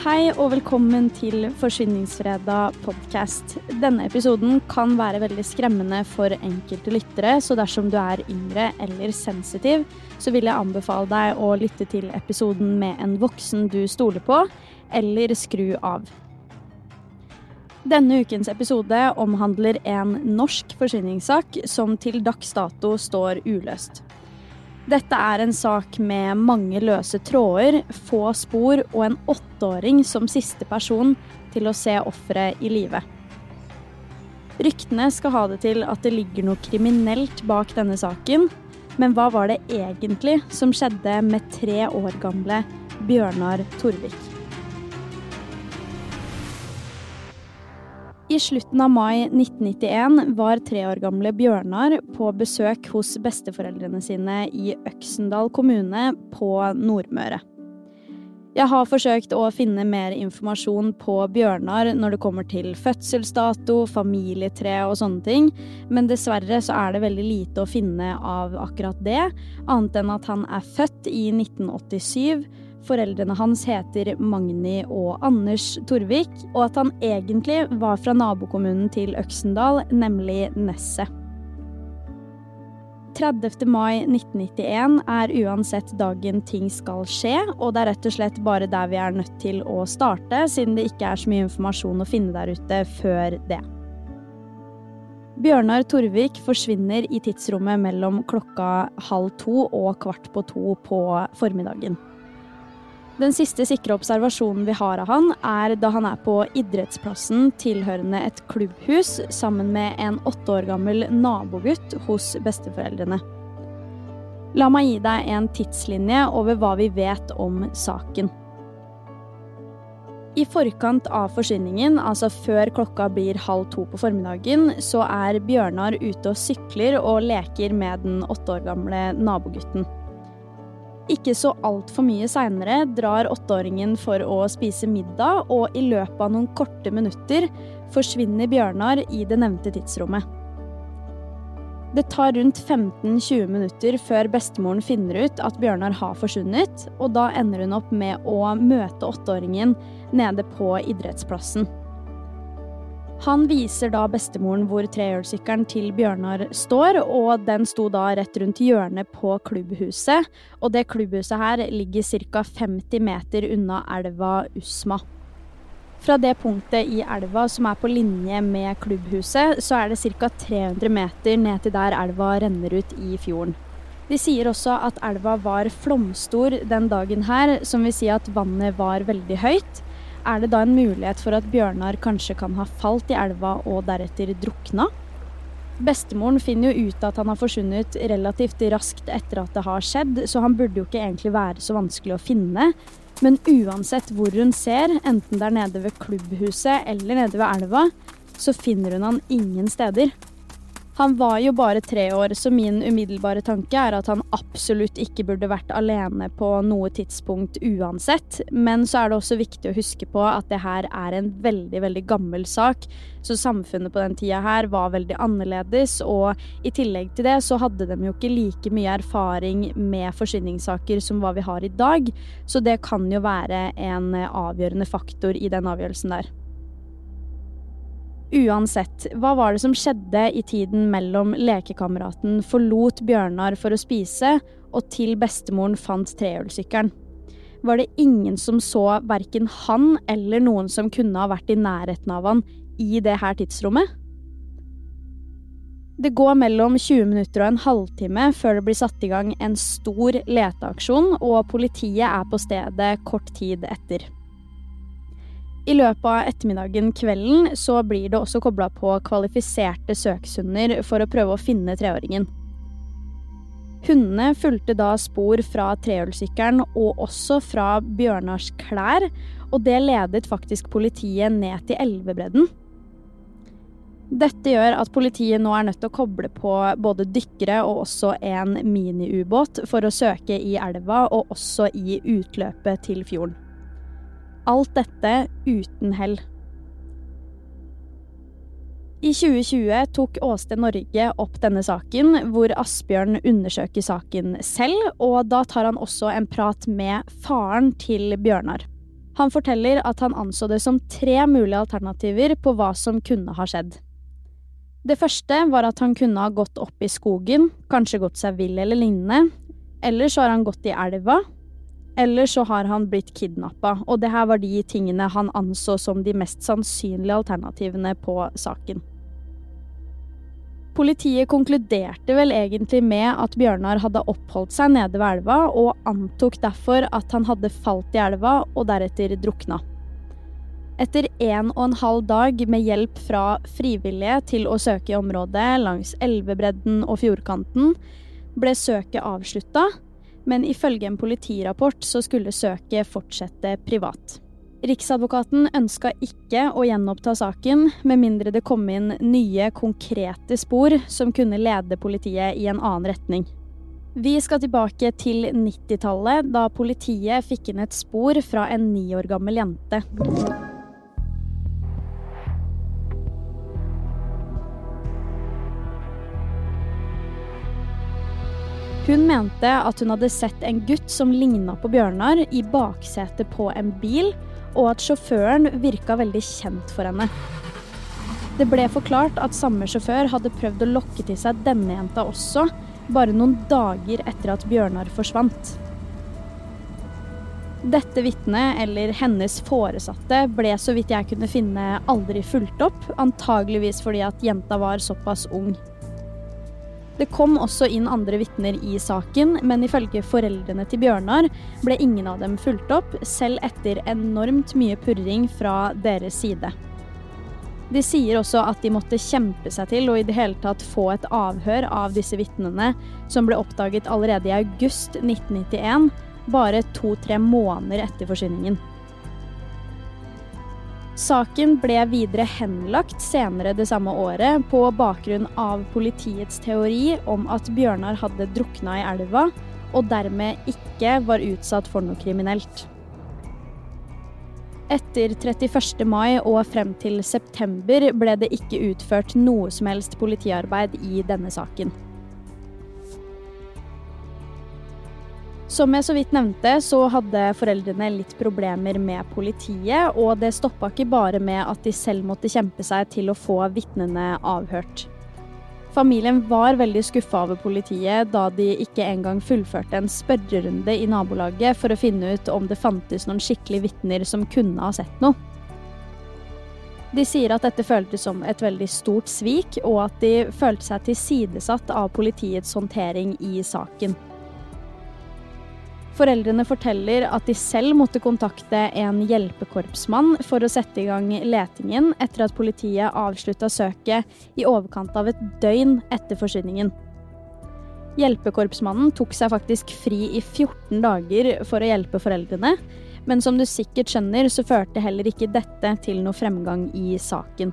Hei og velkommen til Forsvinningsfredag podkast. Denne episoden kan være veldig skremmende for enkelte lyttere, så dersom du er yngre eller sensitiv, så vil jeg anbefale deg å lytte til episoden med en voksen du stoler på, eller skru av. Denne ukens episode omhandler en norsk forsvinningssak som til dags dato står uløst. Dette er en sak med mange løse tråder, få spor og en åtteåring som siste person til å se offeret i live. Ryktene skal ha det til at det ligger noe kriminelt bak denne saken, men hva var det egentlig som skjedde med tre år gamle Bjørnar Torvik? I slutten av mai 1991 var tre år gamle Bjørnar på besøk hos besteforeldrene sine i Øksendal kommune på Nordmøre. Jeg har forsøkt å finne mer informasjon på Bjørnar når det kommer til fødselsdato, familietre og sånne ting, men dessverre så er det veldig lite å finne av akkurat det, annet enn at han er født i 1987 Foreldrene hans heter Magni og Anders Torvik, og at han egentlig var fra nabokommunen til Øksendal, nemlig Nesset. 30. mai 1991 er uansett dagen ting skal skje, og det er rett og slett bare der vi er nødt til å starte, siden det ikke er så mye informasjon å finne der ute før det. Bjørnar Torvik forsvinner i tidsrommet mellom klokka halv to og kvart på to på formiddagen. Den siste sikre observasjonen vi har av han, er da han er på idrettsplassen tilhørende et klubbhus sammen med en åtte år gammel nabogutt hos besteforeldrene. La meg gi deg en tidslinje over hva vi vet om saken. I forkant av forsvinningen, altså før klokka blir halv to på formiddagen, så er Bjørnar ute og sykler og leker med den åtte år gamle nabogutten. Ikke så altfor mye seinere drar åtteåringen for å spise middag, og i løpet av noen korte minutter forsvinner Bjørnar i det nevnte tidsrommet. Det tar rundt 15-20 minutter før bestemoren finner ut at Bjørnar har forsvunnet, og da ender hun opp med å møte åtteåringen nede på idrettsplassen. Han viser da bestemoren hvor trehjulssykkelen til Bjørnar står, og den sto da rett rundt hjørnet på klubbhuset. Og det klubbhuset her ligger ca. 50 meter unna elva Usma. Fra det punktet i elva som er på linje med klubbhuset, så er det ca. 300 meter ned til der elva renner ut i fjorden. De sier også at elva var flomstor den dagen her, som vil si at vannet var veldig høyt er det da en mulighet for at Bjørnar kanskje kan ha falt i elva og deretter drukna? Bestemoren finner jo ut at han har forsvunnet relativt raskt etter at det har skjedd, så han burde jo ikke egentlig være så vanskelig å finne. Men uansett hvor hun ser, enten det er nede ved klubbhuset eller nede ved elva, så finner hun han ingen steder. Han var jo bare tre år, så min umiddelbare tanke er at han absolutt ikke burde vært alene på noe tidspunkt uansett. Men så er det også viktig å huske på at det her er en veldig, veldig gammel sak. Så samfunnet på den tida her var veldig annerledes, og i tillegg til det så hadde de jo ikke like mye erfaring med forsvinningssaker som hva vi har i dag. Så det kan jo være en avgjørende faktor i den avgjørelsen der. Uansett, hva var det som skjedde i tiden mellom lekekameraten forlot Bjørnar for å spise, og til bestemoren fant trehjulssykkelen? Var det ingen som så verken han eller noen som kunne ha vært i nærheten av han i det her tidsrommet? Det går mellom 20 minutter og en halvtime før det blir satt i gang en stor leteaksjon, og politiet er på stedet kort tid etter. I løpet av ettermiddagen kvelden så blir det også kobla på kvalifiserte søkshunder for å prøve å finne treåringen. Hundene fulgte da spor fra trehjulssykkelen og også fra Bjørnars klær, og det ledet faktisk politiet ned til elvebredden. Dette gjør at politiet nå er nødt til å koble på både dykkere og også en miniubåt for å søke i elva og også i utløpet til fjorden. Alt dette uten hell. I 2020 tok Åsted Norge opp denne saken, hvor Asbjørn undersøker saken selv, og da tar han også en prat med faren til Bjørnar. Han forteller at han anså det som tre mulige alternativer på hva som kunne ha skjedd. Det første var at han kunne ha gått opp i skogen, kanskje gått seg vill eller lignende. Eller så har han gått i elva. Eller så har han blitt kidnappa, og det her var de tingene han anså som de mest sannsynlige alternativene på saken. Politiet konkluderte vel egentlig med at Bjørnar hadde oppholdt seg nede ved elva, og antok derfor at han hadde falt i elva og deretter drukna. Etter en og en halv dag med hjelp fra frivillige til å søke i området langs elvebredden og fjordkanten, ble søket avslutta, men ifølge en politirapport så skulle søket fortsette privat. Riksadvokaten ønska ikke å gjenoppta saken, med mindre det kom inn nye, konkrete spor som kunne lede politiet i en annen retning. Vi skal tilbake til 90-tallet, da politiet fikk inn et spor fra en ni år gammel jente. Hun mente at hun hadde sett en gutt som ligna på Bjørnar, i baksetet på en bil, og at sjåføren virka veldig kjent for henne. Det ble forklart at samme sjåfør hadde prøvd å lokke til seg denne jenta også, bare noen dager etter at Bjørnar forsvant. Dette vitnet, eller hennes foresatte, ble så vidt jeg kunne finne aldri fulgt opp, antageligvis fordi at jenta var såpass ung. Det kom også inn andre vitner i saken, men ifølge foreldrene til Bjørnar ble ingen av dem fulgt opp, selv etter enormt mye purring fra deres side. De sier også at de måtte kjempe seg til å i det hele tatt få et avhør av disse vitnene, som ble oppdaget allerede i august 1991, bare to-tre måneder etter forsvinningen. Saken ble videre henlagt senere det samme året på bakgrunn av politiets teori om at Bjørnar hadde drukna i elva og dermed ikke var utsatt for noe kriminelt. Etter 31. mai og frem til september ble det ikke utført noe som helst politiarbeid i denne saken. Som jeg så vidt nevnte, så hadde foreldrene litt problemer med politiet, og det stoppa ikke bare med at de selv måtte kjempe seg til å få vitnene avhørt. Familien var veldig skuffa over politiet da de ikke engang fullførte en spørrerunde i nabolaget for å finne ut om det fantes noen skikkelige vitner som kunne ha sett noe. De sier at dette føltes som et veldig stort svik, og at de følte seg tilsidesatt av politiets håndtering i saken. Foreldrene forteller at de selv måtte kontakte en hjelpekorpsmann for å sette i gang letingen etter at politiet avslutta søket i overkant av et døgn etter forsvinningen. Hjelpekorpsmannen tok seg faktisk fri i 14 dager for å hjelpe foreldrene, men som du sikkert skjønner, så førte heller ikke dette til noe fremgang i saken.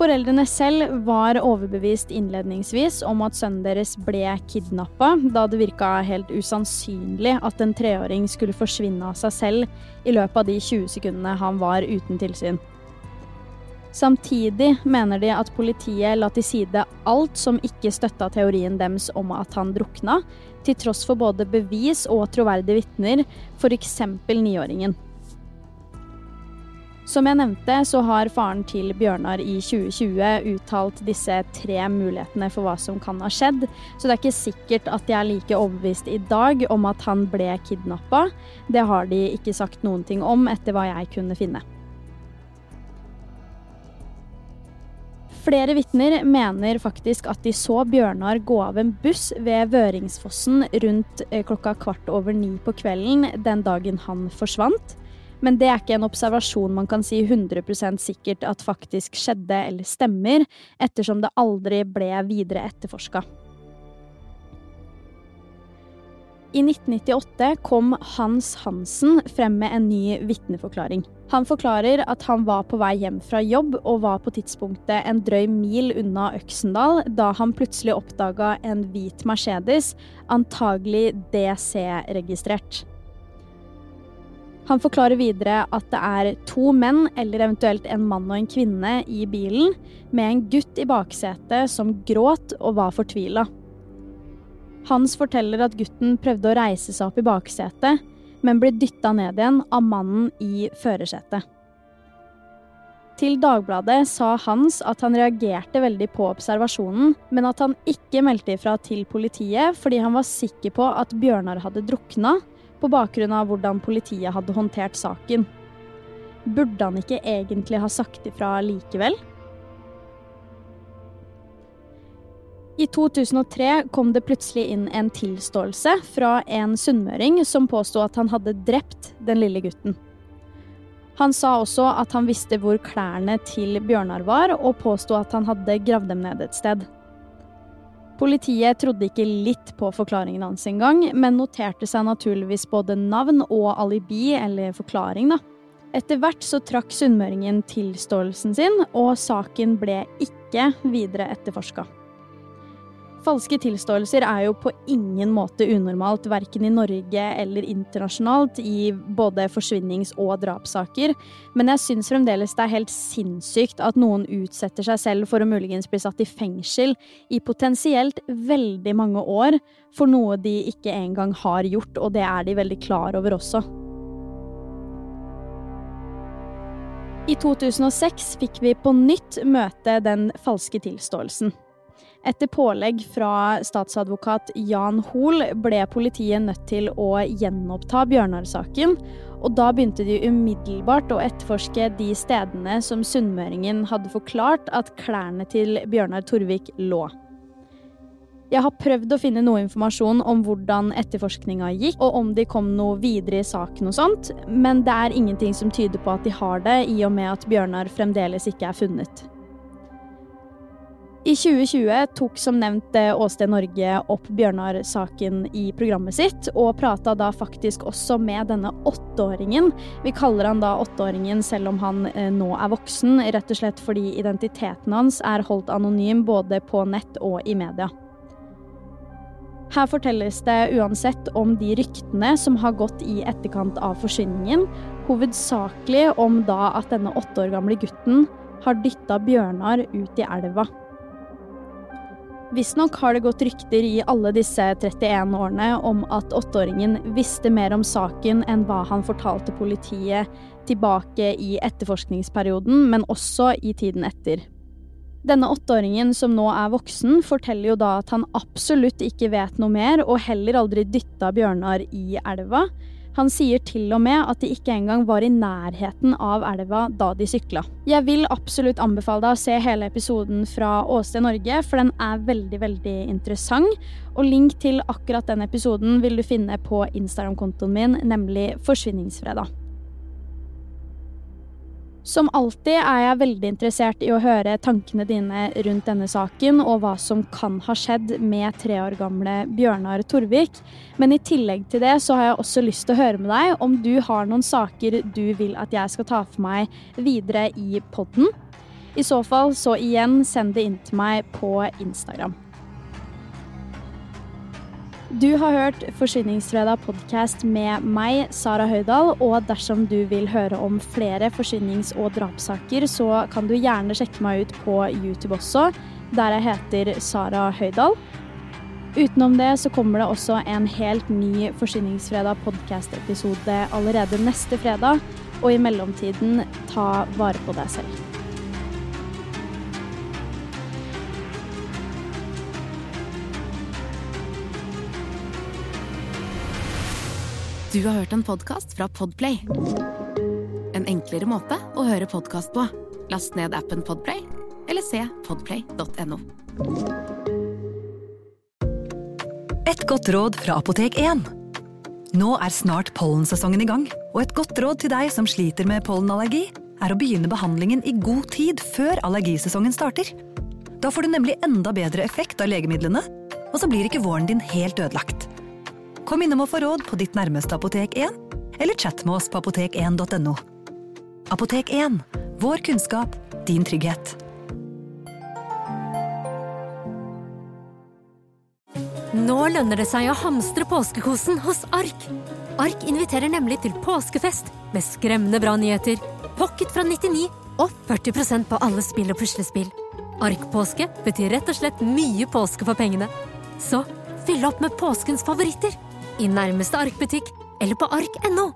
Foreldrene selv var overbevist innledningsvis om at sønnen deres ble kidnappa, da det virka helt usannsynlig at en treåring skulle forsvinne av seg selv i løpet av de 20 sekundene han var uten tilsyn. Samtidig mener de at politiet la til side alt som ikke støtta teorien deres om at han drukna, til tross for både bevis og troverdige vitner, f.eks. niåringen. Som jeg nevnte, så har faren til Bjørnar i 2020 uttalt disse tre mulighetene for hva som kan ha skjedd, så det er ikke sikkert at de er like overbevist i dag om at han ble kidnappa. Det har de ikke sagt noen ting om, etter hva jeg kunne finne. Flere vitner mener faktisk at de så Bjørnar gå av en buss ved Vøringsfossen rundt eh, klokka kvart over ni på kvelden den dagen han forsvant. Men det er ikke en observasjon man kan si 100 sikkert at faktisk skjedde eller stemmer, ettersom det aldri ble videre etterforska. I 1998 kom Hans Hansen frem med en ny vitneforklaring. Han forklarer at han var på vei hjem fra jobb og var på tidspunktet en drøy mil unna Øksendal da han plutselig oppdaga en hvit Mercedes, antagelig DC-registrert. Han forklarer videre at det er to menn, eller eventuelt en mann og en kvinne, i bilen, med en gutt i baksetet som gråt og var fortvila. Hans forteller at gutten prøvde å reise seg opp i baksetet, men ble dytta ned igjen av mannen i førersetet. Til Dagbladet sa Hans at han reagerte veldig på observasjonen, men at han ikke meldte ifra til politiet fordi han var sikker på at Bjørnar hadde drukna, på bakgrunn av hvordan politiet hadde håndtert saken. Burde han ikke egentlig ha sagt ifra likevel? I 2003 kom det plutselig inn en tilståelse fra en sunnmøring som påsto at han hadde drept den lille gutten. Han sa også at han visste hvor klærne til Bjørnar var, og påsto at han hadde gravd dem ned et sted. Politiet trodde ikke litt på forklaringen hans engang, men noterte seg naturligvis både navn og alibi, eller forklaring, da. Etter hvert så trakk sunnmøringen tilståelsen sin, og saken ble ikke videre etterforska. Falske tilståelser er jo på ingen måte unormalt, verken i Norge eller internasjonalt, i både forsvinnings- og drapssaker, men jeg syns fremdeles det er helt sinnssykt at noen utsetter seg selv for å muligens bli satt i fengsel i potensielt veldig mange år for noe de ikke engang har gjort, og det er de veldig klar over også. I 2006 fikk vi på nytt møte den falske tilståelsen. Etter pålegg fra statsadvokat Jan Hoel ble politiet nødt til å gjenoppta Bjørnar-saken, og da begynte de umiddelbart å etterforske de stedene som sunnmøringen hadde forklart at klærne til Bjørnar Torvik lå. Jeg har prøvd å finne noe informasjon om hvordan etterforskninga gikk, og om de kom noe videre i saken og sånt, men det er ingenting som tyder på at de har det, i og med at Bjørnar fremdeles ikke er funnet. I 2020 tok som nevnt eh, Åsted Norge opp Bjørnar-saken i programmet sitt, og prata da faktisk også med denne åtteåringen. Vi kaller han da åtteåringen selv om han eh, nå er voksen, rett og slett fordi identiteten hans er holdt anonym både på nett og i media. Her fortelles det uansett om de ryktene som har gått i etterkant av forsvinningen, hovedsakelig om da at denne åtte år gamle gutten har dytta Bjørnar ut i elva. Visstnok har det gått rykter i alle disse 31 årene om at åtteåringen visste mer om saken enn hva han fortalte politiet tilbake i etterforskningsperioden, men også i tiden etter. Denne åtteåringen som nå er voksen, forteller jo da at han absolutt ikke vet noe mer, og heller aldri dytta Bjørnar i elva, han sier til og med at de ikke engang var i nærheten av elva da de sykla. Jeg vil absolutt anbefale deg å se hele episoden fra Åsted Norge, for den er veldig, veldig interessant. Og link til akkurat den episoden vil du finne på Instagram-kontoen min, nemlig Forsvinningsfredag. Som alltid er jeg veldig interessert i å høre tankene dine rundt denne saken, og hva som kan ha skjedd med tre år gamle Bjørnar Torvik. Men i tillegg til det så har jeg også lyst til å høre med deg om du har noen saker du vil at jeg skal ta for meg videre i podden. I så fall, så igjen, send det inn til meg på Instagram. Du har hørt Forsyningsfredag podkast med meg, Sara Høydahl. Og dersom du vil høre om flere forsynings- og drapssaker, så kan du gjerne sjekke meg ut på YouTube også, der jeg heter Sara Høydahl. Utenom det så kommer det også en helt ny Forsyningsfredag podkast-episode allerede neste fredag. Og i mellomtiden, ta vare på deg selv. Du har hørt en podkast fra Podplay. En enklere måte å høre podkast på. Last ned appen Podplay, eller se podplay.no. Et godt råd fra Apotek 1. Nå er snart pollensesongen i gang, og et godt råd til deg som sliter med pollenallergi, er å begynne behandlingen i god tid før allergisesongen starter. Da får du nemlig enda bedre effekt av legemidlene, og så blir ikke våren din helt ødelagt. Kom innom og få råd på ditt nærmeste Apotek 1, eller chat med oss på apotek1.no. Apotek 1 vår kunnskap, din trygghet. Nå lønner det seg å hamstre påskekosen hos Ark. Ark inviterer nemlig til påskefest med skremmende bra nyheter, pocket fra 99 og 40% på alle spill og puslespill. Ark-påske betyr rett og slett mye påske for pengene. Så fyll opp med påskens favoritter i nærmeste Ark-butikk eller på ark.no.